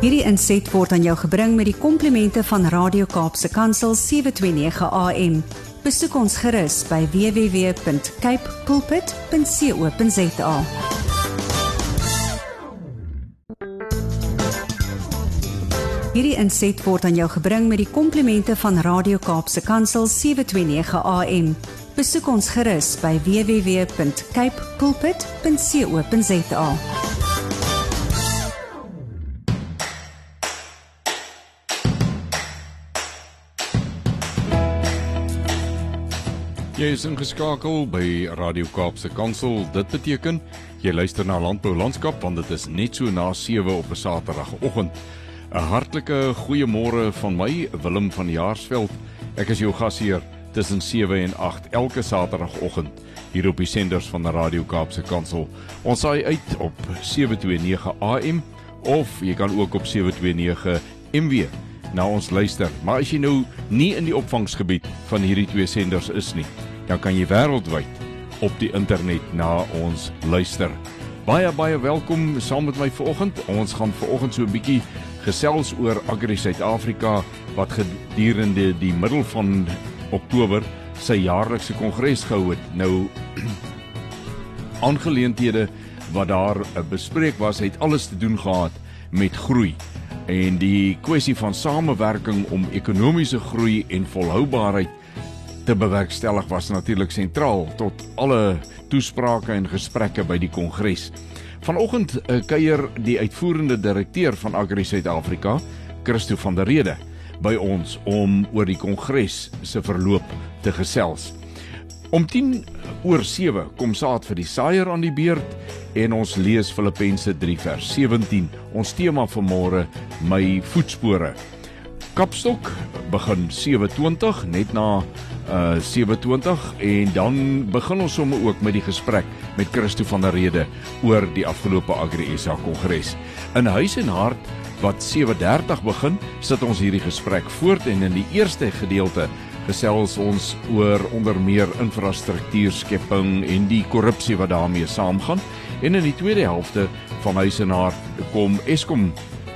Hierdie inset word aan jou gebring met die komplimente van Radio Kaapse Kansel 729 AM. Besoek ons gerus by www.cape pulpit.co.za. Hierdie inset word aan jou gebring met die komplimente van Radio Kaapse Kansel 729 AM. Besoek ons gerus by www.cape Jy is ingeskakel by Radio Kaapse Kansel. Dit beteken jy luister na Landbou Landskap want dit is net so na 7 op 'n Saterdagoggend. 'n Hartlike goeiemôre van my, Willem van Jaarsveld. Ek is jou gasheer tussen 7 en 8 elke Saterdagoggend hier op die senders van die Radio Kaapse Kansel. Ons saai uit op 729 AM of jy kan ook op 729 MW na ons luister. Maar as jy nou nie in die opvangsgebied van hierdie twee senders is nie, dan kan jy wêreldwyd op die internet na ons luister. Baie baie welkom saam met my vanoggend. Ons gaan vanoggend so 'n bietjie gesels oor Agri Suid-Afrika wat gedurende die middel van Oktober sy jaarlikse kongres gehou het. Nou aangeleenthede wat daar bespreek was, het alles te doen gehad met groei en die kwessie van samewerking om ekonomiese groei en volhoubaarheid te bewerkstellig was natuurlik sentraal tot alle toesprake en gesprekke by die kongres. Vanoggend uh, kuier die uitvoerende direkteur van Agri Suid-Afrika, Christo van der Rede, by ons om oor die kongres se verloop te gesels. Om 10 oor 7 kom saad vir die saaier aan die beurt en ons lees Filippense 3 vers 17. Ons tema vir môre, my voetspore. Kapstok begin 7:20 net na uh 7:20 en dan begin ons sommer ook met die gesprek met Christo van der Rede oor die afgelope Agri SA kongres. In huis en hart wat 7:30 begin, sit ons hierdie gesprek voort en in die eerste gedeelte gesels ons oor onder meer infrastruktuurskepping en die korrupsie wat daarmee saamgaan. En in die tweede helfte van huis en hart kom Eskom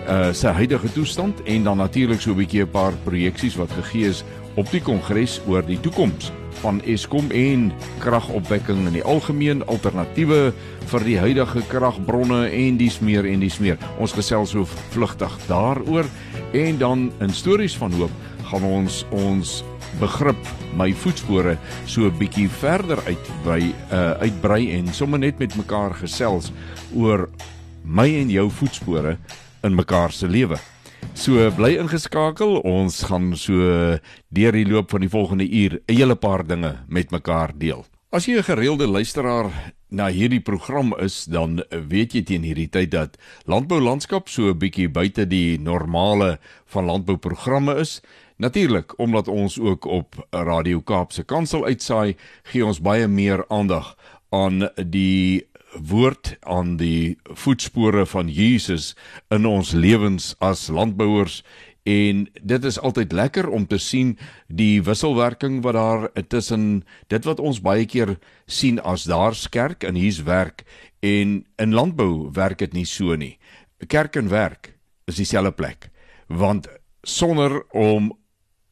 uh sy huidige toestand en dan natuurlik so 'n bietjie 'n paar projeksies wat gegee is op die kongres oor die toekoms van Eskom en kragopwekking in die algemeen alternatiewe vir die huidige kragbronne en dis meer en dis meer. Ons gesels so vlugtig daaroor en dan in stories van hoop gaan ons ons begrip my voetspore so 'n bietjie verder uit by uh uitbrei en sommer net met mekaar gesels oor my en jou voetspore in mekaar se lewe. So bly ingeskakel. Ons gaan so deur die loop van die volgende uur 'n hele paar dinge met mekaar deel. As jy 'n gereelde luisteraar na hierdie program is, dan weet jy teen hierdie tyd dat landbou landskap so 'n bietjie buite die normale van landbouprogramme is. Natuurlik, omdat ons ook op Radio Kaapse Kansel uitsaai, gee ons baie meer aandag aan die woord aan die voetspore van Jesus in ons lewens as landbouers en dit is altyd lekker om te sien die wisselwerking wat daar tussen dit wat ons baie keer sien as daar's kerk en hier's werk en in landbou werk dit nie so nie. Kerk en werk is dieselfde plek want sonder om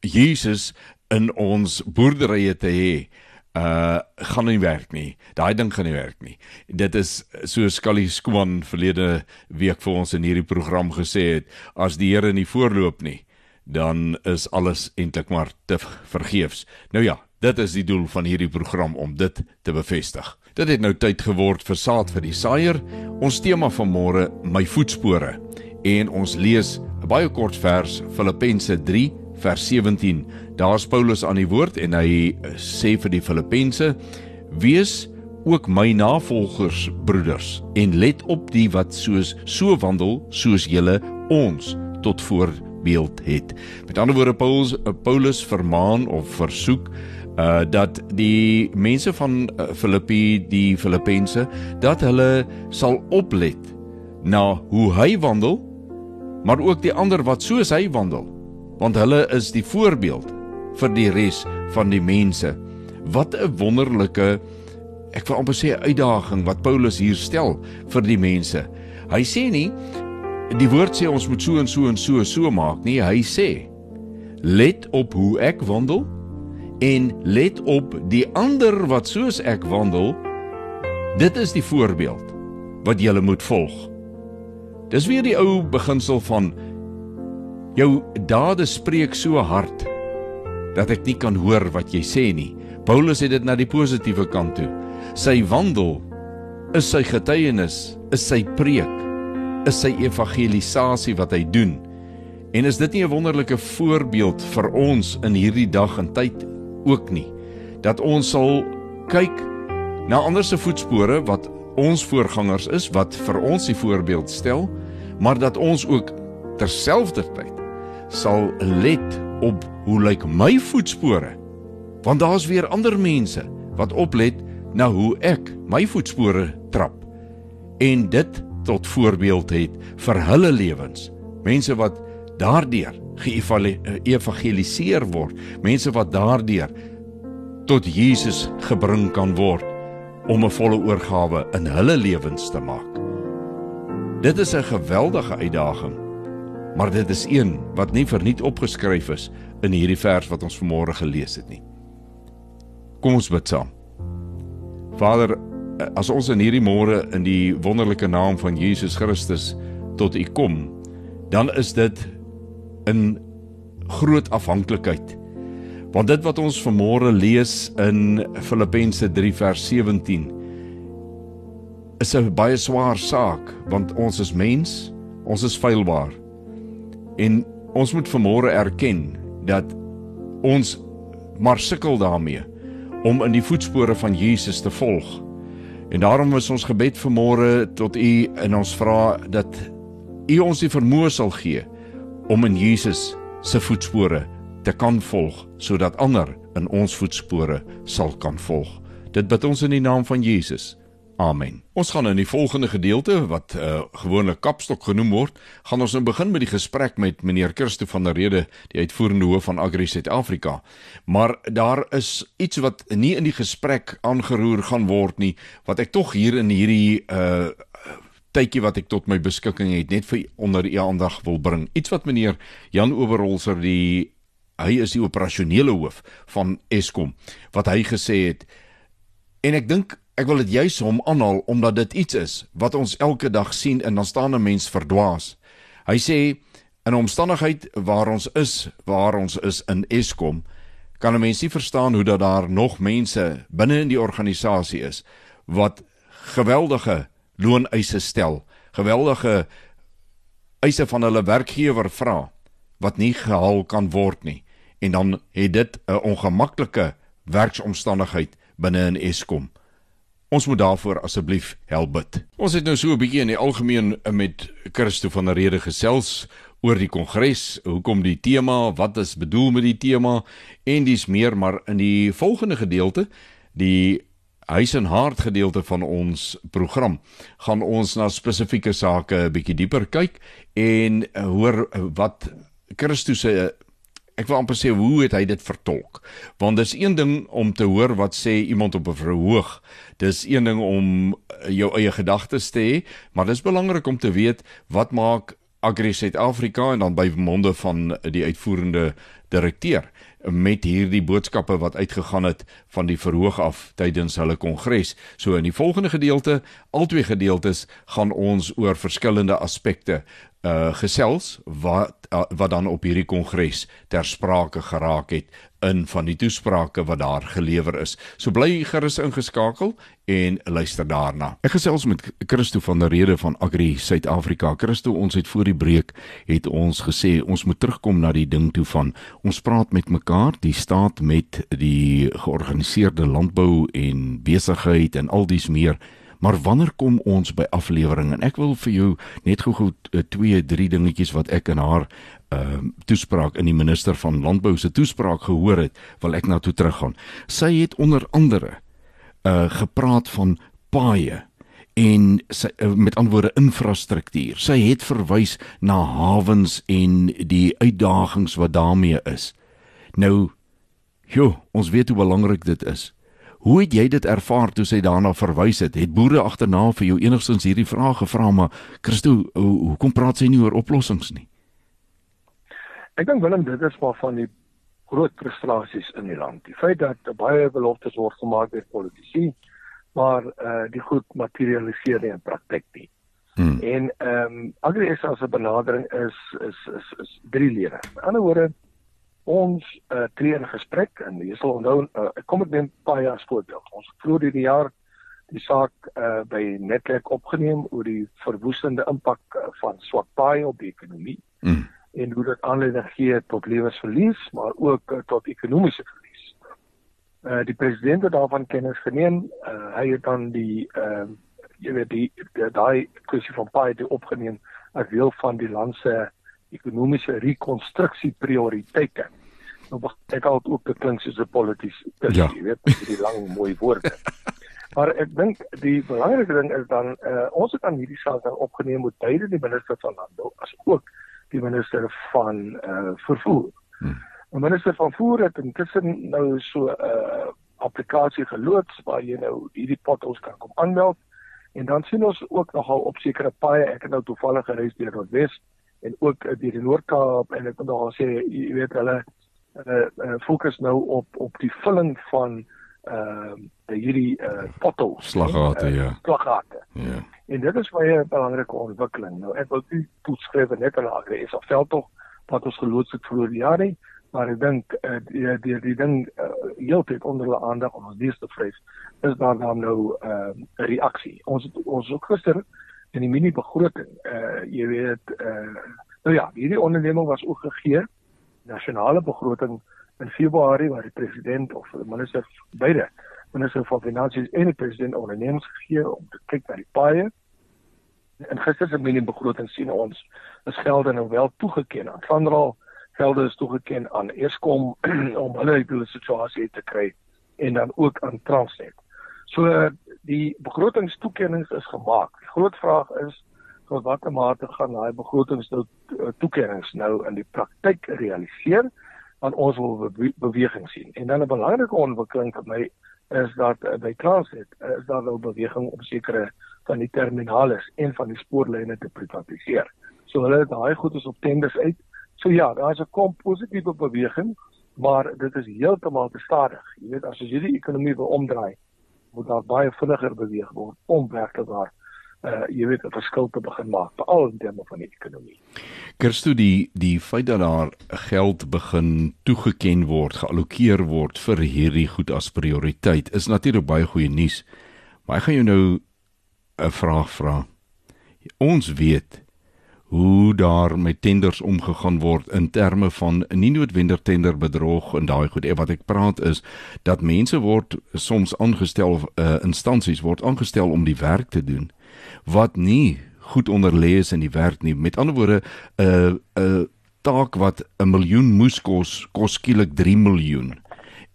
Jesus in ons boerderye te hê uh gaan nie werk nie. Daai ding gaan nie werk nie. Dit is so Skallie Skooman verlede week vir ons in hierdie program gesê het, as die Here nie voorloop nie, dan is alles eintlik maar te vergeefs. Nou ja, dit is die doel van hierdie program om dit te bevestig. Dit het nou tyd geword vir saad vir die saaier. Ons tema van môre, my voetspore. En ons lees 'n baie kort vers, Filippense 3 vers 17. Daar's Paulus aan die woord en hy sê vir die Filippense: "Wees ook my navolgers, broeders, en let op die wat soos so wandel soos julle ons tot voorbeeld het." Met ander woorde Paulus Paulus vermaan of versoek uh dat die mense van uh, Filippi die Filippense dat hulle sal oplet na hoe hy wandel maar ook die ander wat soos hy wandel want hulle is die voorbeeld vir die res van die mense. Wat 'n wonderlike ek wil amper sê uitdaging wat Paulus hier stel vir die mense. Hy sê nie die woord sê ons moet so en so en so so maak nie. Hy sê let op hoe ek wandel en let op die ander wat soos ek wandel. Dit is die voorbeeld wat jy moet volg. Dis weer die ou beginsel van jou dade spreek so hard dat ek nie kan hoor wat jy sê nie. Paulus het dit na die positiewe kant toe. Sy wandel is sy getuienis, is sy preek, is sy evangelisasie wat hy doen. En is dit nie 'n wonderlike voorbeeld vir ons in hierdie dag en tyd ook nie dat ons sal kyk na ander se voetspore wat ons voorgangers is wat vir ons die voorbeeld stel maar dat ons ook terselfdertyd sal let op hoe lyk my voetspore? Want daar's weer ander mense wat oplet na hoe ek my voetspore trap en dit tot voorbeeld het vir hulle lewens. Mense wat daardeur geëvangeliseer word. Mense wat daardeur tot Jesus gebring kan word om 'n volle oorgawe in hulle lewens te maak. Dit is 'n geweldige uitdaging maar dit is een wat nie verniet opgeskryf is in hierdie vers wat ons vanmôre gelees het nie kom ons bid saam Vader as ons in hierdie môre in die wonderlike naam van Jesus Christus tot U kom dan is dit in groot afhanklikheid. Want dit wat ons vanmôre lees in Filippense 3 vers 17 is 'n baie swaar saak want ons is mens, ons is feilbaar. En ons moet vanmôre erken dat ons maar sukkel daarmee om in die voetspore van Jesus te volg. En daarom is ons gebed vanmôre tot U en ons vra dat U ons die vermoë sal gee om in Jesus se voetspore te kan volg sodat ander in ons voetspore sal kan volg. Dit bid ons in die naam van Jesus. Amen. Ons gaan in die volgende gedeelte wat uh, gewoonlik kapstok genoem word, gaan ons nou begin met die gesprek met meneer Christo van der Rede, die uitvoerende hoof van Agri Suid-Afrika. Maar daar is iets wat nie in die gesprek aangeroer gaan word nie, wat ek tog hier in hierdie uh tydjie wat ek tot my beskikking het net vir onder u aandag wil bring. Iets wat meneer Jan Oberholzer die hy is die operasionele hoof van Eskom wat hy gesê het en ek dink ek wil dit juis hom aanhaal omdat dit iets is wat ons elke dag sien en dan staan 'n mens verdwaas. Hy sê in 'n omstandigheid waar ons is, waar ons is in Eskom, kan 'n mens nie verstaan hoe dat daar nog mense binne in die organisasie is wat geweldige looneise stel, geweldige eise van hulle werkgewer vra wat nie gehaal kan word nie. En dan het dit 'n ongemaklike werksomstandigheid binne in Eskom. Ons moet daarvoor asseblief help bid. Ons het nou so 'n bietjie in die algemeen met Christo van der Rede gesels oor die kongres, hoekom die tema, wat is bedoel met die tema en dis meer maar in die volgende gedeelte die huis en hart gedeelte van ons program gaan ons na spesifieke sake 'n bietjie dieper kyk en hoor wat Christus se ek wil amper sê hoe het hy dit vertolk want dis een ding om te hoor wat sê iemand op 'n verhoog dis een ding om uh, jou eie gedagtes te hê maar dis belangrik om te weet wat maak Agri Suid-Afrika en dan by monde van die uitvoerende direkteur met hierdie boodskappe wat uitgegaan het van die verhoog af tydens hulle kongres. So in die volgende gedeelte, albei gedeeltes, gaan ons oor verskillende aspekte uh gesels wat uh, wat dan op hierdie kongres ter sprake geraak het in van die toesprake wat daar gelewer is. So bly gerus ingeskakel en luister daarna. Ek gesels met Christo van der Rede van Agri Suid-Afrika. Christo, ons het voor die breek het ons gesê ons moet terugkom na die ding toe van ons praat met mekaar, die staat met die georganiseerde landbou en besigheid en al dies meer. Maar wanneer kom ons by aflewering en ek wil vir jou net gou-gou eh, twee drie dingetjies wat ek in haar ehm uh, toespraak in die minister van landbou se toespraak gehoor het, wil ek na toe teruggaan. Sy het onder andere uh gepraat van paaie en sy, uh, met antwoorde infrastruktuur. Sy het verwys na hawens en die uitdagings wat daarmee is. Nou, jo, ons weet hoe belangrik dit is Hoe het jy dit ervaar toe sy daarna verwys het? Het boere agterna vir jou enigstens hierdie vraag gevra maar Christo, hoe hoekom praat sy nie oor oplossings nie? Ek dink Willem dit is maar van die groot frustrasies in die land. Die feit dat baie beloftes word gemaak deur politici, maar eh uh, die goed materialiseer nie in praktyk nie. Hmm. En ehm um, aggressief se benadering is is is is drie lede. Aan die ander woorde ons uh, tree in gesprek en jy sal onthou uh, kom ek neem baie as voorbeeld. Ons vroeër die jaar die saak uh, by Netwerk opgeneem oor die verwoestende impak uh, van swak paai op die ekonomie. Hmm. En hoe dit aanleiding gee tot lewensverlies, maar ook uh, tot ekonomiese verlies. Uh, die president het daarvan kennis geneem. Uh, hy het dan die uh, jy weet die daai kwessie van paai opgeneem as deel van die land se ekonomiese rekonstruksie prioriteite. Nou ek al ook te klink soos 'n politikus, ja. jy weet, die lang mooi woorde. maar ek dink die belangrike ding is dan uh, ons het aan hierdie saak dan opgeneem met beide die minister van landbou as ook die minister van uh, vervoer. Hmm. Die minister van vervoer het intussen nou so 'n uh, applikasie geloods waar jy nou hierdie potholes kan kom aanmeld En dan sien ons ook nogal op sekere paaie, ek het nou toevallig gereis deur Noordwes en ook deur die Noord-Kaap en ek wil daar sê jy weet hulle hulle uh, fokus nou op op die vulling van ehm uh, hierdie uh, potholes, slaggate uh, ja. Slaggate. Ja. En dit is baie 'n belangrike ontwikkeling. Nou ek wil nie toeskryf net aan die is of veldtog wat ons geloods het die jaar nie, maar ek dink uh, die die die ding uh, heeltyd onder hulle aandag om ons dies te vrees is daar dan nou 'n uh, reaksie. Ons het, ons ook gister in die mini begroting uh jy weet uh nou ja, hierdie onderneming was ook gegee nasionale begroting in Februarie waar die president of die minister beide minister van finansies en die president ondernemings gegee om te kyk na die paaie. En gister se mini begroting sien ons is gelde nou wel toegeken aan Sanral gelde is toegeken aan Eskom om hulle hulle situasie te kry en dan ook aan Transnet. So die begrotingstoekennings is gemaak. Die groot vraag is tot watter mate gaan daai begrotingstoekennings nou in die praktyk realiseer want ons wil beweging sien. En dan 'n belangrike ontwikkeling vir my is dat uh, by Transnet uh, is daar nou beweging om sekere van die terminale en van die spoorlyne te privatiseer. So hulle het daai goedes op tenders uit So ja, daar is 'n kom positiewe beweging, maar dit is heeltemal te stadig. Jy weet as jy die ekonomie wil omdraai, moet daar baie vinniger beweeg word om werklik waar uh jy weet 'n verskil te begin maak veral in terme van die ekonomie. Kerstoe die die feit dat daar geld begin toegeken word, geallokeer word vir hierdie goed as prioriteit is natuurlik baie goeie nuus. Maar ek gaan jou nou 'n vraag vra. Ons weet hoe daar met tenders omgegaan word in terme van nie noodwendig tenderbedrog en daai goed. Wat ek praat is dat mense word soms aangestel uh, instansies word aangestel om die werk te doen wat nie goed onderlê is in die werk nie. Met ander woorde 'n uh, 'n uh, taak wat 'n miljoen moes kos, kos skielik 3 miljoen.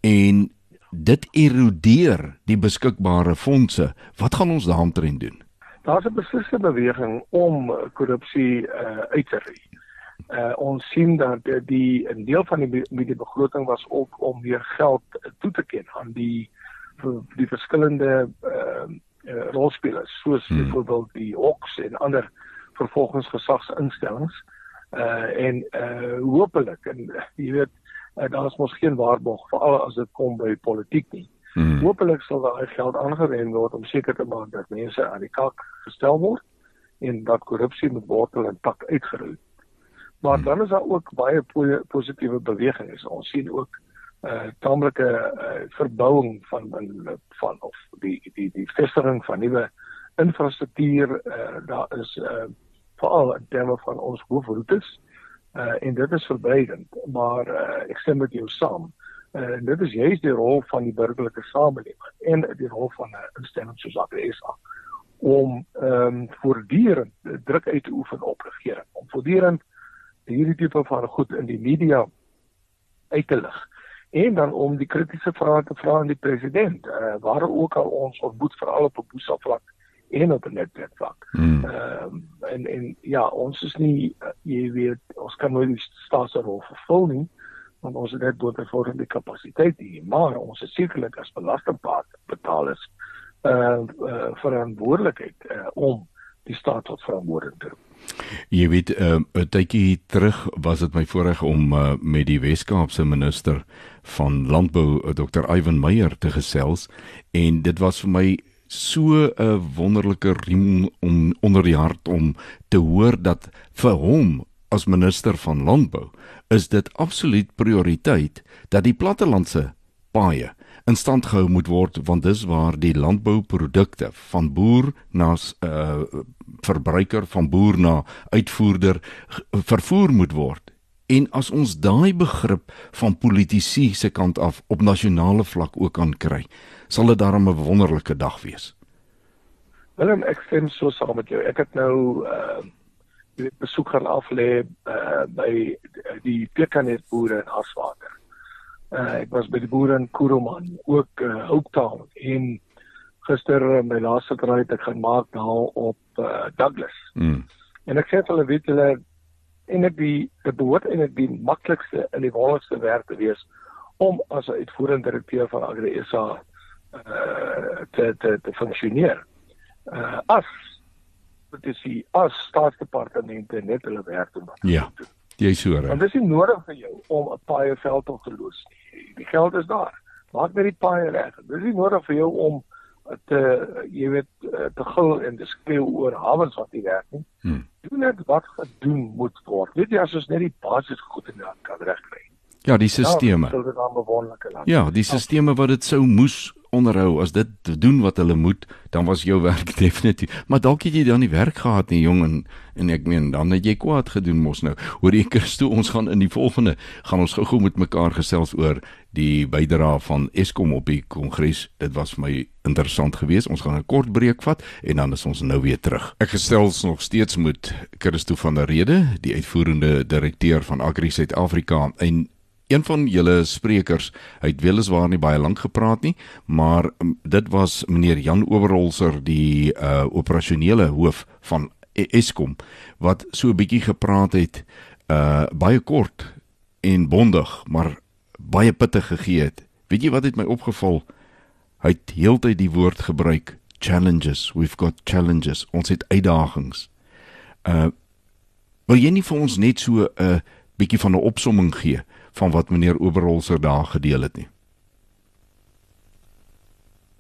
En dit erodeer die beskikbare fondse. Wat gaan ons daaroor doen? Daar's 'n beslisse beweging om korrupsie uh, uit te ry. Uh, ons sien dat die 'n deel van die met die begroting was ook om meer geld toe te ken aan die die verskillende uh, uh, rolspelers soos hmm. byvoorbeeld die Hawks en ander vervolgingsgesagsinstellings uh en uh hopelik en jy weet uh, daar is mos geen waarborg veral as dit kom by politiek nie. Hmm. Hoopelik sal daai geld aangewend word om seker te maak dat mense aan die kak gestel word en dat korrupsie met wortel en tak uitgeroei. Maar hmm. dan is daar ook baie positiewe bewegings. Ons sien ook 'n uh, tamelike uh, verbouing van van van of die die die vestiging van nuwe infrastruktuur. Uh, daar is uh, veral in terme van ons hoofroetes. Uh, en dit is verbreidend, maar uh, ek stem met jou saam. En uh, dit is juist die rol van die burgerlike samelewing en die rol van 'n instelling soos APSA om ehm um, voortdurend druk uit te oefen op regering om voortdurend hierdie tipe van goed in die media uit te lig en dan om die kritiese vrae te vra aan die president uh, waar ook al ons ontmoet veral op 'n boesa vlak en op 'n netwerk vlak. Hmm. Ehm um, en en ja, ons is nie uh, jy weet ons kan nooit die staatsrol vervul nie want ons het net doodgevormde kapasiteit hier, maar ons is sekerlik as belastingbetalers uh, uh verantwoordelikheid uh, om die staat tot verantwoording te. Jy weet, uh, 'n tydjie terug was dit my voorreg om uh, met die Wes-Kaapse minister van Landbou, Dr. Ivan Meyer te gesels en dit was vir my so 'n wonderlike riem om onder die hart om te hoor dat vir hom as minister van landbou is dit absoluut prioriteit dat die plattelandse paaie in stand gehou moet word want dis waar die landbouprodukte van boer na uh, verbruiker van boer na uitvoerder vervoer moet word. En as ons daai begrip van politisie se kant af op nasionale vlak ook kan kry sal dit daarom 'n wonderlike dag wees. Willem ek stem so saam met jou. Ek het nou uh jy weet besoek gaan af lê uh, by die pekanet boere in Aswater. Uh, ek was by die boere in Kuruman, ook uh, Oaktown en gister uh, my laaste het ek gaan maak daar op uh, Douglas. Mm. En ek sê hulle weet hulle en dit die dit behoort en dit die maklikste en die wonderlikste werk te wees om as 'n uitvoerende direkteur van AgriSA uh, te te te funksioneer. Uh, as is die as staatsdepartemente net hulle werk doen. Ja. Jy sou reg. Want dit is nie nodig vir jou om 'n paai veld te geloos nie. Die geld is daar. Maak net die paai reg. Dit is nie nodig vir jou om te jy weet te gil en te skreeu oor hawens wat nie werk nie. Hmm. Doen net wat gedoen moet word. Weet jy as ons net die basiese goed in daad kan regkry. Ja, die sisteme. Ja, ja, die sisteme wat dit sou moes onderhou as dit doen wat hulle moet, dan was jou werk definitief. Maar dalk het jy dan nie werk gehad nie, jong en en ek meen dan het jy kwaad gedoen mos nou. Hoor jy Christo, ons gaan in die volgende gaan ons gou-gou met mekaar gesels oor die bydrae van Eskom op die kongres. Dit was vir my interessant geweest. Ons gaan 'n kort breek vat en dan is ons nou weer terug. Ek gestels nog steeds met Christo van der Rede, die uitvoerende direkteur van Agri Suid-Afrika en Een van julle sprekers, hy het weliswaar nie baie lank gepraat nie, maar um, dit was meneer Jan Oberholzer, die uh operasionele hoof van e-, Eskom wat so 'n bietjie gepraat het uh baie kort en bondig, maar baie pittig gegee het. Weet jy wat het my opgeval? Hy het heeltyd die woord gebruik, challenges. We've got challenges. Ons het uitdagings. Uh wil jy nie vir ons net so 'n uh, bietjie van 'n opsomming gee? Van wat meneer Oberholzer daar gedeel het nie.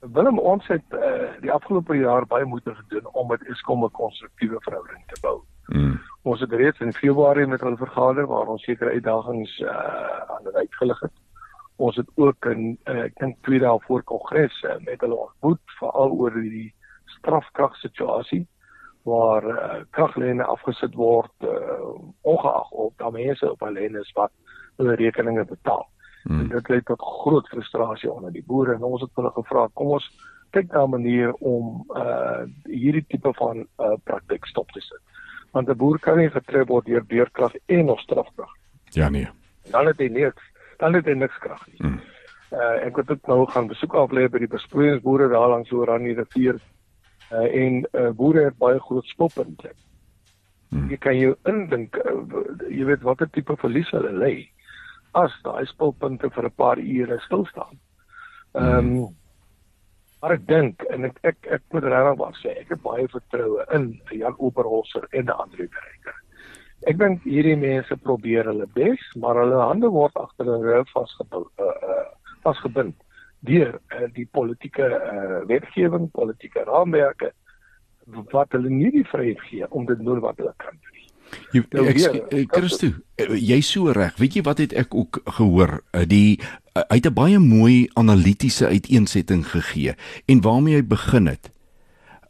Willem ons het uh, die afgelope jaar baie moeite gedoen om met Eskom 'n konstruktiewe verhouding te bou. Mm. Ons het reeds in Februarie met hulle vergader waar ons sekere uitdagings uh, aan hulle uitgelig het. Ons het ook in uh, ek dink twee dae voor kongres uh, met hulle ontmoet veral oor die strafkragsituasie waar uh, kraglyne afgesit word uh, ongeag of daar mense op hulle is wat hulle rekeninge betaal. Hmm. En dit lei tot groot frustrasie onder die boere en ons het hulle gevra kom ons kyk na 'n manier om uh hierdie tipe van uh praktyk stop te sit. Want 'n boer kan nie getref word deur deurkrag en nog strafkrag. Ja nee. Dan het hy niks, dan het hy niks krag nie. Hmm. Uh ek het dit nou gaan besoek aflê by die besproeiingsboere daar langs Oranje rivier. Uh en uh boere het baie groot stoppunte. Hmm. Jy kan jou indink uh, jy weet watter tipe verlies hulle lê as daai spulpunte vir 'n paar ure stil staan. Ehm um, maar ek dink en ek ek ek moet regtig wou sê ek het baie vertroue in Jan Oberholzer en die ander werkers. Ek dink hierdie mense probeer hulle bes, maar hulle hande word agter hulle rug vasgebind uh, uh, vasgebind deur uh, die politieke uh, wetgewing, politieke raamwerke wat hulle nie die vryheid gee om te doen wat hulle kan doen. Jy nou, ek Christo, eh, jy so reg. Weet jy wat het ek ook gehoor? Eh, die eh, hy het 'n baie mooi analitiese uiteensetting gegee en waarmee hy begin het.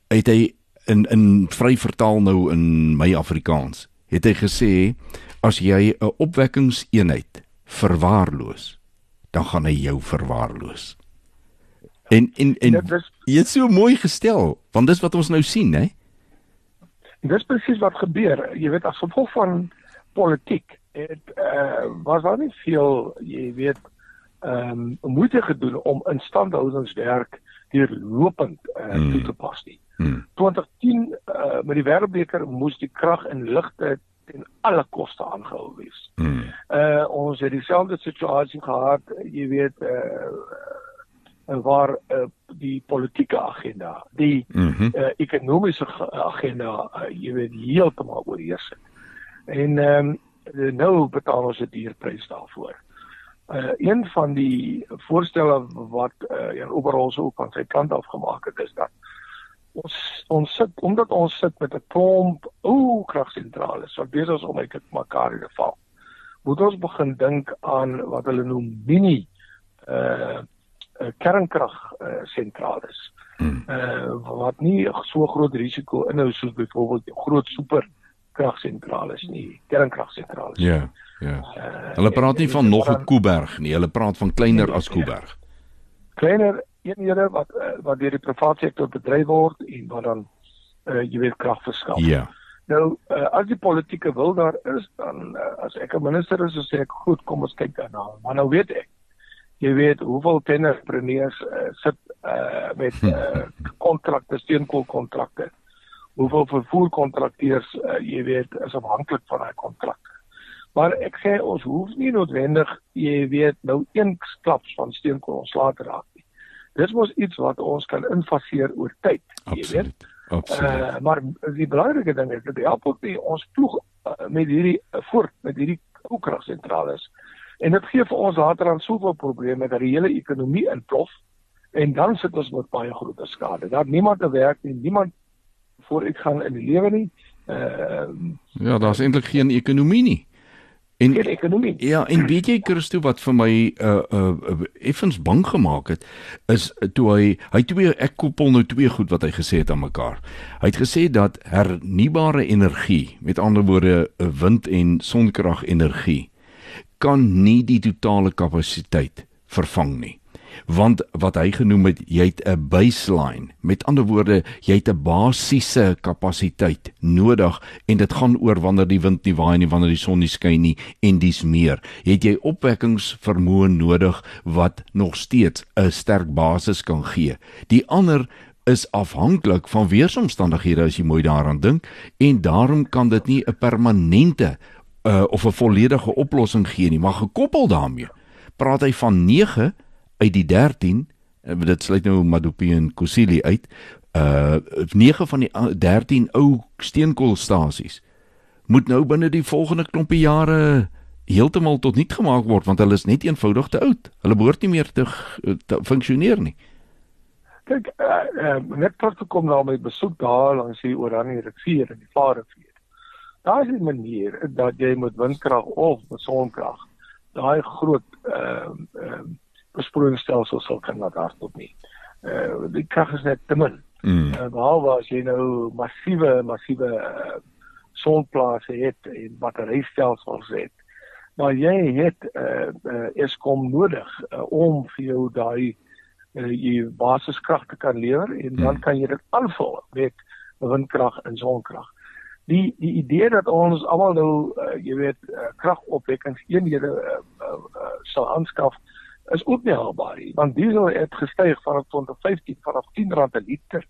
Het hy in in vry vertaal nou in my Afrikaans. Het hy gesê as jy 'n opwekkingseenheid verwaarloos, dan gaan hy jou verwaarloos. En en en jy het so mooi gestel, want dis wat ons nou sien, hè? En dis presies wat gebeur. Jy weet as gevolg van politiek het eh uh, was daar nie veel, jy weet, ehm um, moeite gedoen om instandhoudingswerk deurlopend eh uh, hmm. toe te pas nie. Hmm. 2010 eh uh, met die wêreldbeker moes die krag en ligte ten alle koste aangehou wees. Mm. Uh ons het dieselfde situasie gehad, jy weet uh waar uh, die politieke agenda, die Mm -hmm. uh, ekonomiese agenda, uh, jy weet heeltemal oorheers het. En ehm um, nou betaal ons 'n duur prys daarvoor. Uh een van die voorstelle wat uh, Jan Oberholz ook aan sy kant af gemaak het is dat ons ons sit omdat ons sit met 'n klomp ou kragsentrale wat besig is om uit mekaar te val. Moet ons begin dink aan wat hulle noem mini uh, uh kernkrag uh, sentrales. Hmm. Uh wat nie so groot risiko inhou soos byvoorbeeld groot super kragsentrales nie, kernkragsentrales. Ja, ja. Uh, Hulle praat nie van nog 'n Kuiberg nie, hulle praat van kleiner Nee, as nee. Kuiberg. kleiner eenhede wat uh, wat deur die private sektor bedryf word en wat dan uh, jy weet krag verskaf. Ja. Nou uh, as die politieke wil daar is dan uh, as ek 'n minister is, dan sê ek goed, kom ons kyk daarna. Maar nou weet ek jy weet hoeveel tennispreneurs uh, sit uh, met uh, kontrakte, steenkoolkontrakte. Hoeveel vervoerkontrakteurs uh, jy weet is afhanklik van daai kontrakte. Maar ek sê ons hoef nie noodwendig jy weet nou een klaps van steenkool ontslae te raak nie. Dis mos iets wat ons kan infaseer oor tyd, jy weet. Absoluut. Absoluut. Uh, maar die belangrike ding is dat help ook nie ons ploeg uh, met hierdie uh, voort met hierdie ou kragsentrale. En dit gee vir ons later aan soveel probleme dat die hele ekonomie inplof en dan sit ons met baie groot skade. Daar niemand te werk nie, niemand vooruitgang in die lewe nie. Uh Ja, daar's eintlik geen ekonomie nie. En geen ekonomie. Ja, en weet jy Christo wat vir my uh uh, uh effens bang gemaak het is uh, toe hy hy twee ek koppel nou twee goed wat hy gesê het aan mekaar. Hy het gesê dat hernubare energie, met ander woorde wind en sonkrag-energie kan nie die totale kapasiteit vervang nie. Want wat hy genoem het, jy het 'n baseline. Met ander woorde, jy het 'n basiese kapasiteit nodig en dit gaan oor wanneer die wind nie waai nie, wanneer die son nie skyn nie en dis meer. Het jy opwekkingsvermoë nodig wat nog steeds 'n sterk basis kan gee. Die ander is afhanklik van weeromstandighede as jy mooi daaraan dink en daarom kan dit nie 'n permanente uh, of 'n volledige oplossing gee nie, maar gekoppel daarmee praat hy van 9 uit die 13 uh, dit sluit nou Madupi en Kusili uit uh 9 van die uh, 13 ou steenkoolstasies moet nou binne die volgende klompie jare heeltemal tot niet gemaak word want hulle is net eenvoudig te oud. Hulle behoort nie meer te, te funksioneer nie. Kyk, uh, uh, net terug te kom na my besoek daar langs die Oranje rivier en die Vaalrivier. Daar is 'n manier dat jy met windkrag of met sonkrag daai groot ehm uh, ehm uh, besproeiingsstelsels sal kan laat hardop nie. Uh die krag is net te min. Mm. Uh, behalwe as jy nou massiewe massiewe uh, sonplase het en batterystelsels het. Maar jy het uh, uh Eskom nodig uh, om vir jou daai uh, jy basiskrag te kan lewer en dan Hmm. kan jy dit aanvul met windkrag en sonkrag. Die die idee dat ons almal nou uh, jy weet uh, kragopwekkingseenhede uh, uh, uh, sal aanskaf is ook nie haalbaar nie want diesel het gestyg vanaf 2015 vanaf R10 'n liter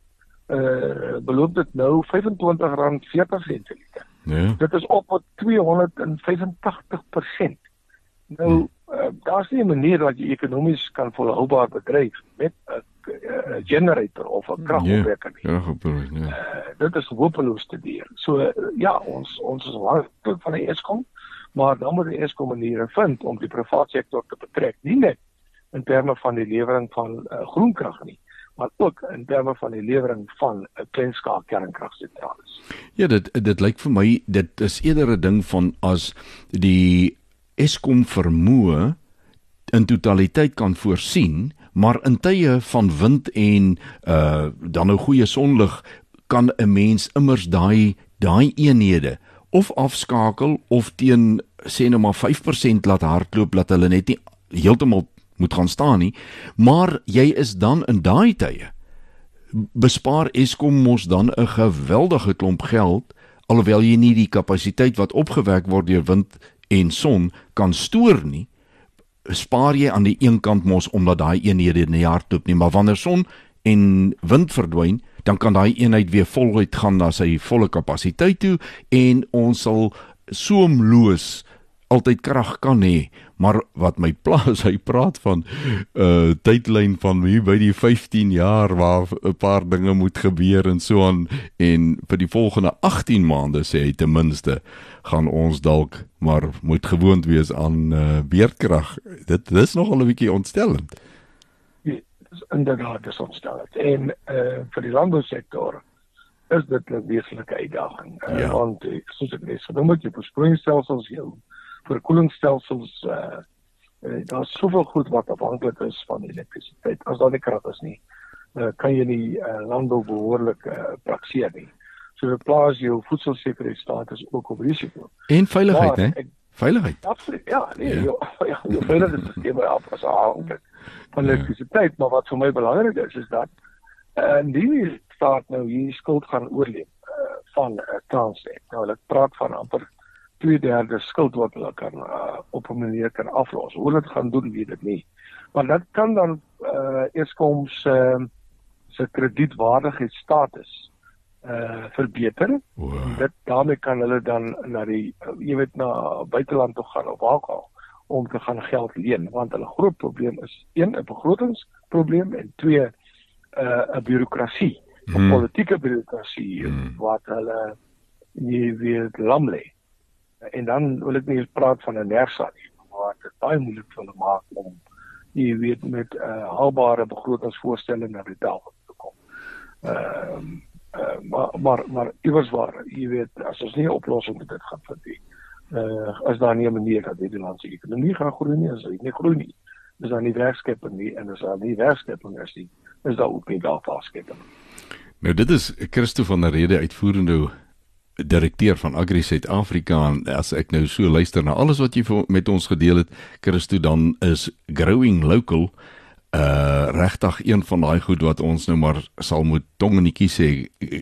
uh beloop dit nou R25.40 per liter. Ja. Dit is op met 285%. Nou Hmm. Uh, daar's nie 'n manier dat jy ekonomies kan volhoubaar bedryf met 'n uh, generator of 'n kragopwekker nie. Ja, geprobeer. Ja. Uh, dit is hopeloos te duur. So uh, ja, ons ons is afhanklik van die Eskom, maar dan moet die Eskom maniere vind om die private sektor te betrek, nie net in terme van die lewering van uh, groenkrag nie, maar ook in terme van die lewering van 'n uh, kleinskaal kernkragsentrale. Ja, dit dit lyk vir my dit is eerder 'n ding van as die Eskom vermoë in totaliteit kan voorsien, maar in tye van wind en uh dan nou goeie sonlig kan 'n mens immers daai daai eenhede of afskakel of teen sê nou maar 5% laat hardloop dat hulle net nie heeltemal moet gaan staan nie, maar jy is dan in daai tye bespaar Eskom mos dan 'n geweldige klomp geld alhoewel jy nie die kapasiteit wat opgewek word deur wind en son kan stoor nie spaar jy aan die een kant mos omdat daai eenhede in die hardloop nie. Maar wanneer son en wind verdwyn dan kan daai eenheid weer voluit gaan na sy volle kapasiteit toe en ons sal soemloos altyd krag kan hê, maar wat my pla is hy praat van 'n uh, tydlyn van hier by die 15 jaar waar 'n paar dinge moet gebeur en so aan en vir die volgende 18 maande sê hy ten minste gaan ons dalk maar moet gewoond wees aan uh, beerdkrag. Dit dis nogal 'n bietjie ontstellend. Ja, dis inderdaad dis ontstellend. En uh, vir die landbousektor is dit 'n wesenlike uitdaging. Uh, ja. Want soos ek net genoem het, jy besproeiingsstelsels jou verkoelingsstelsels uh, uh daar's soveel goed wat afhanklik is van elektrisiteit. As daar nie krag is nie, uh, kan jy nie uh, landbou behoorlik uh, praktiseer nie. So dit plaas jou voedselsekuriteitsstatus ook op risiko. En veiligheid, hè? Veiligheid. Absoluut. Ja, nee, ja, jou, ja, jou veiligheidsstelsel is af as afhanklik van ja. elektrisiteit, ja. maar wat vir my belangrik is is dat uh die staat nou hier skuld gaan oorleef uh, van 'n uh, Transnet. Nou hulle praat van amper 2/3 skuld wat hulle kan uh, op 'n manier kan aflos. Hoe dit gaan doen, weet ek nie. Maar dit kan dan uh eers kom se uh, se kredietwaardigheidsstatus uh verbeter. Wow. Dit daarmee kan hulle dan na die uh, jy weet na buiteland toe gaan of waar ook om te gaan geld leen want hulle groot probleem is een 'n begrotingsprobleem en twee 'n uh, 'n bureaukrasie, 'n hmm. politieke bureaukrasie hmm. wat hulle jy weet lam lê en dan wil ek nie praat van 'n nersa nie maar dit is baie moeilik vir hulle maak om jy weet met 'n uh, haalbare begrotingsvoorstelle na die tafel te kom. Ehm uh, uh, maar maar maar iewers waar jy weet as ons nie 'n oplossing vir dit gaan vind nie. Uh as daar nie 'n manier dat die land se ekonomie gaan groei nie, as dit nie groei nie, is daar nie werkskeping nie en as daar nie werkskeping is nie, is daar ook nie daar vaskeping. Nou dit is Christo van der Rede uitvoerende direkteur van Agri Suid-Afrika en as ek nou so luister na alles wat jy met ons gedeel het, Christo dan is growing local uh regtig een van daai goed wat ons nou maar sal moet tong en netjie sê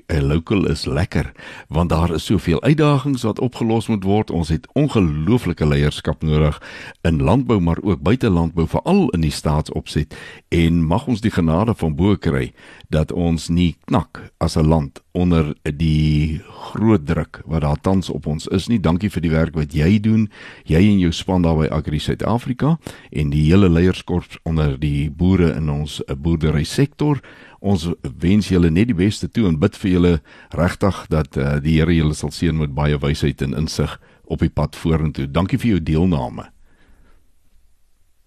'n local is lekker want daar is soveel uitdagings wat opgelos moet word. Ons het ongelooflike leierskap nodig in landbou maar ook buite landbou veral in die staatsopset. En mag ons die genade van bo kry dat ons nie knak as 'n land onder die groot druk wat daar tans op ons is nie. Dankie vir die werk wat jy doen. Jy en jou span daar by Agri Suid-Afrika en die hele leierskap onder die boere in ons boerdery sektor. Ons wens julle net die beste toe en bid vir julle regtig dat uh, die Here julle sal seën met baie wysheid en insig op die pad vorentoe. Dankie vir jou deelname.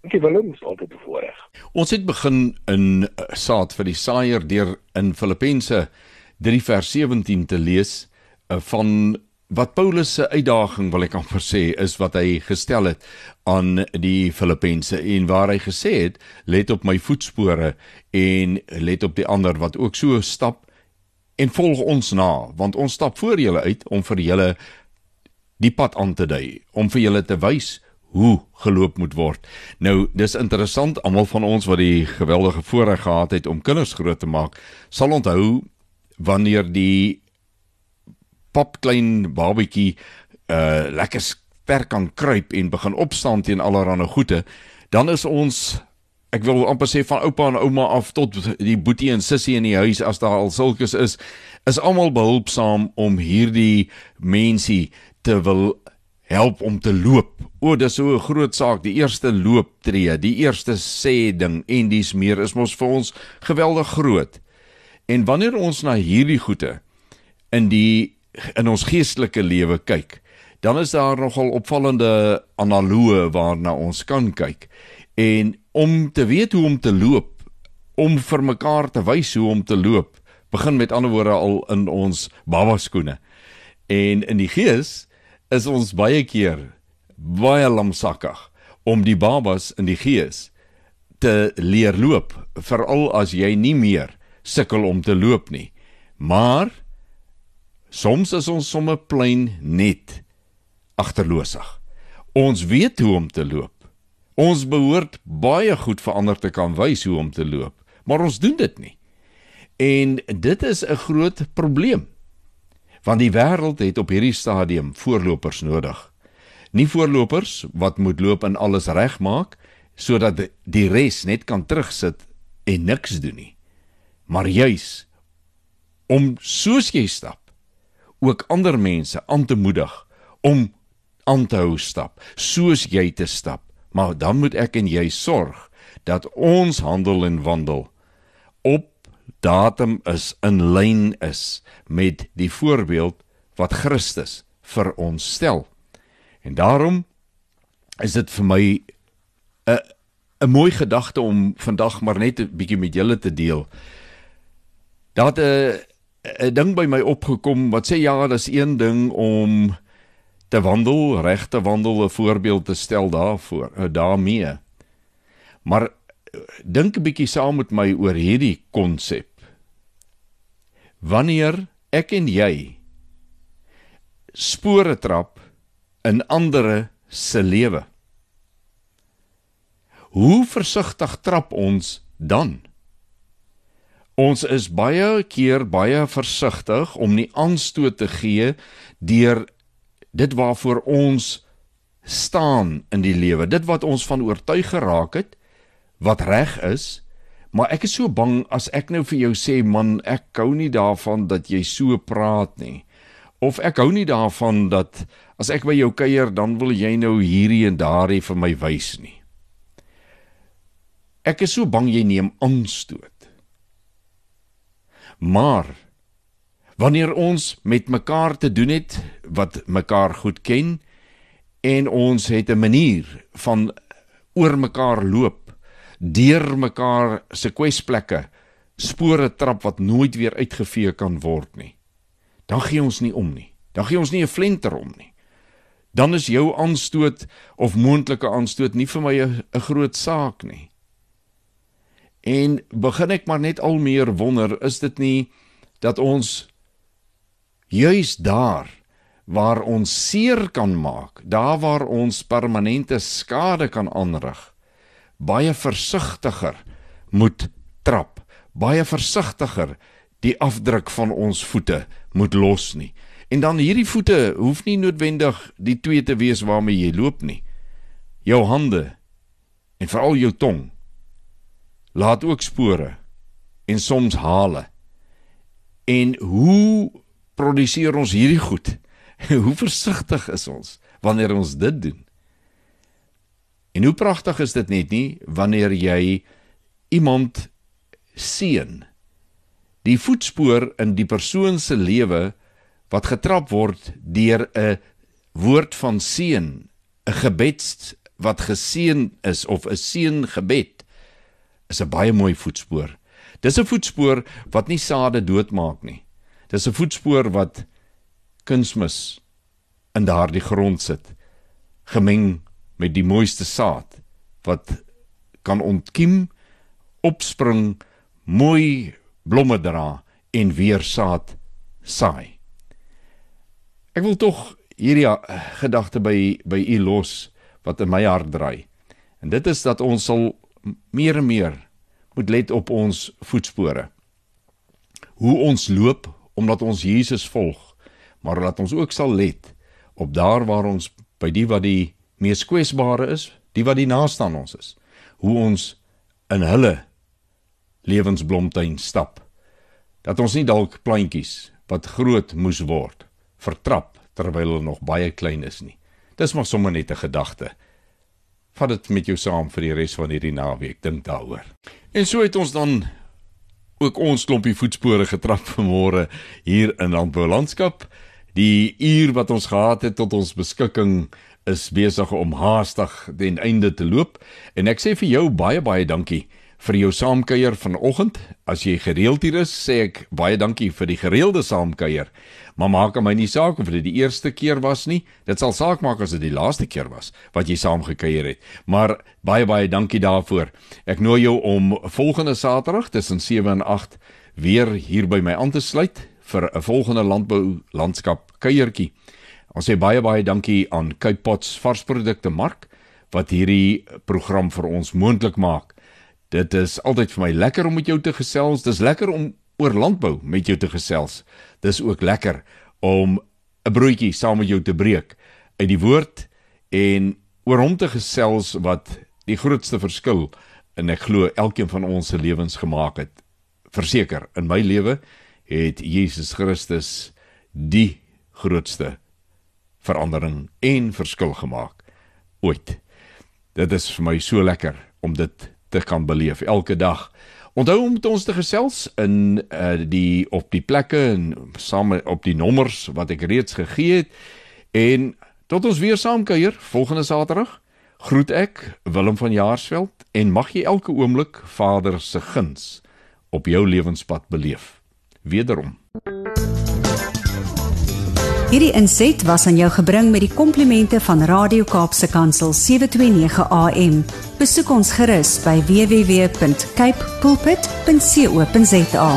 Dankie Willem, is altyd bevoorreg. Ons het begin in uh, saad vir die saaier deur in Filippense 3 vers 17 te lees uh, van wat Paulus se uitdaging wil ek amper sê is wat hy gestel het aan die Filippense en waar hy gesê het let op my voetspore en let op die ander wat ook so stap en volg ons na want ons stap voor julle uit om vir julle die pad aan te dui om vir julle te wys hoe geloop moet word. Nou, dis interessant, almal van ons wat die geweldige voorreg gehad het om kinders groot te maak, sal onthou wanneer die pap klein babatjie uh lekker sterk kan kruip en begin opstaan teen allerlei goede, dan is ons ek wil amper sê van oupa en ouma af tot die boetie en sussie in die huis as daar al sulkes is, is almal behulpsaam om hierdie mensie te wil help om te loop. O, dis so 'n groot saak, die eerste looptree, die eerste sê ding en dis meer is mos vir ons geweldig groot. En wanneer ons na hierdie goeie in die in ons geestelike lewe kyk, dan is daar nogal opvallende analoë waarna ons kan kyk. En om te weet hoe om te loop, om vir mekaar te wys hoe om te loop, begin met ander woorde al in ons baba skoene. En in die gees is ons baie keer baie lamsakkig om die babas in die gees te leer loop, veral as jy nie meer sukkel om te loop nie. Maar soms is ons somme plein net agterloosig. Ons weet hoe om te loop. Ons behoort baie goed verander te kan wys hoe om te loop, maar ons doen dit nie. En dit is 'n groot probleem. Want die wêreld het op hierdie stadium voorlopers nodig. Nie voorlopers wat moet loop en alles regmaak sodat die res net kan terugsit en niks doen nie maar juis om soos jy stap ook ander mense aan te moedig om aan te hou stap, soos jy te stap. Maar dan moet ek en jy sorg dat ons handel en wandel op datum is in lyn is met die voorbeeld wat Christus vir ons stel. En daarom is dit vir my 'n 'n mooi gedagte om vandag maar net 'n bietjie met julle te deel. Daar 'n 'n ding by my opgekom wat sê ja, dis een ding om te wandel, reg te wandel, 'n voorbeeld te stel daarvoor, eh, daarmee. Maar eh, dink 'n bietjie saam met my oor hierdie konsep. Wanneer ek en jy spore trap in ander se lewe. Hoe versigtig trap ons dan? Ons is baie keer baie versigtig om nie aanstoot te gee deur dit waarvoor ons staan in die lewe, dit wat ons van oortuig geraak het, wat reg is, maar ek is so bang as ek nou vir jou sê man, ek hou nie daarvan dat jy so praat nie. Of ek hou nie daarvan dat as ek by jou kuier, dan wil jy nou hierdie en daardie vir my wys nie. Ek is so bang jy neem aanstoot. Maar wanneer ons met mekaar te doen het wat mekaar goed ken en ons het 'n manier van oor mekaar loop, deur mekaar se kwesplekke, spore trap wat nooit weer uitgevee kan word nie. Dan gee ons nie om nie. Dan gee ons nie 'n flenter om nie. Dan is jou aanstoot of moontlike aanstoot nie vir my 'n groot saak nie. En begin ek maar net al meer wonder, is dit nie dat ons juis daar waar ons seer kan maak, daar waar ons permanente skade kan aanrig, baie versigtiger moet trap, baie versigtiger die afdruk van ons voete moet los nie. En dan hierdie voete hoef nie noodwendig die twee te wees waarmee jy loop nie. Jou hande en veral jou tong laat ook spore en soms hale. En hoe produseer ons hierdie goed? hoe versigtig is ons wanneer ons dit doen? En hoe pragtig is dit net nie wanneer jy iemand seën die voetspoor in die persoon se lewe wat getrap word deur 'n woord van seën, 'n gebed wat geseën is of 'n seëngebed is 'n baie mooi voetspoor. Dis 'n voetspoor wat nie sade doodmaak nie. Dis 'n voetspoor wat kunsmis in daardie grond sit, gemeng met die mooiste saad wat kan ontkiem, opspring, mooi blomme dra en weer saad saai. Ek wil tog hierdie eh, gedagte by by u los wat in my hart draai. En dit is dat ons sal meer en meer moet let op ons voetspore. Hoe ons loop omdat ons Jesus volg, maar dat ons ook sal let op daar waar ons by die wat die mees kwesbare is, die wat die naaste aan ons is, hoe ons in hulle lewensblomtuin stap. Dat ons nie dalk plantjies wat groot moes word vertrap terwyl hulle nog baie klein is nie. Dis maar sommer net 'n gedagte. Vat dit met jou saam vir die res van hierdie naweek, dink daaroor. En so het ons dan ook ons klompie voetspore getrap vanmôre hier in Landbou Landskap. Die uur wat ons gehad het tot ons beskikking is besig om haastig ten einde te loop en ek sê vir jou baie baie dankie vir jou saamkuier vanoggend. As jy gereeld hier is, sê ek baie dankie vir die gereelde saamkuier. Maar maak aan my nie saak of dit die eerste keer was nie. Dit sal saak maak as dit die laaste keer was wat jy saamgekuier het. Maar baie baie dankie daarvoor. Ek nooi jou om volgende Saterdag tussen 7 en 8 weer hier by my aan te sluit vir 'n volgende landbou landskap kuiertjie. Ons sê baie baie dankie aan Cape Pots varsprodukte mark wat hierdie program vir ons moontlik maak. Dit is altyd vir my lekker om met jou te gesels. Dis lekker om oor landbou met jou te gesels. Dis ook lekker om 'n broodjie saam met jou te breek uit die woord en oor hom te gesels wat die grootste verskil en ek glo elkeen van ons se lewens gemaak het. Verseker, in my lewe het Jesus Christus die grootste verandering en verskil gemaak ooit. Dit is vir my so lekker om dit te kan beleef elke dag. Onthou om met ons te gesels in uh, die op die plekke en saam op die nommers wat ek reeds gegee het en tot ons weer saam kuier volgende Saterdag. Groet ek Willem van Jaarsveld en mag jy elke oomblik Vader se guns op jou lewenspad beleef. Wederom. Hierdie inset was aan jou gebring met die komplimente van Radio Kaapse Kansel 729 AM. Besoek ons gerus by www.cape pulpit.co.za.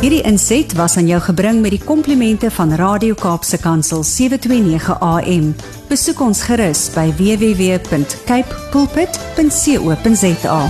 Hierdie inset was aan jou gebring met die komplimente van Radio Kaapse Kansel 729 AM. Besoek ons gerus by www.cape pulpit.co.za.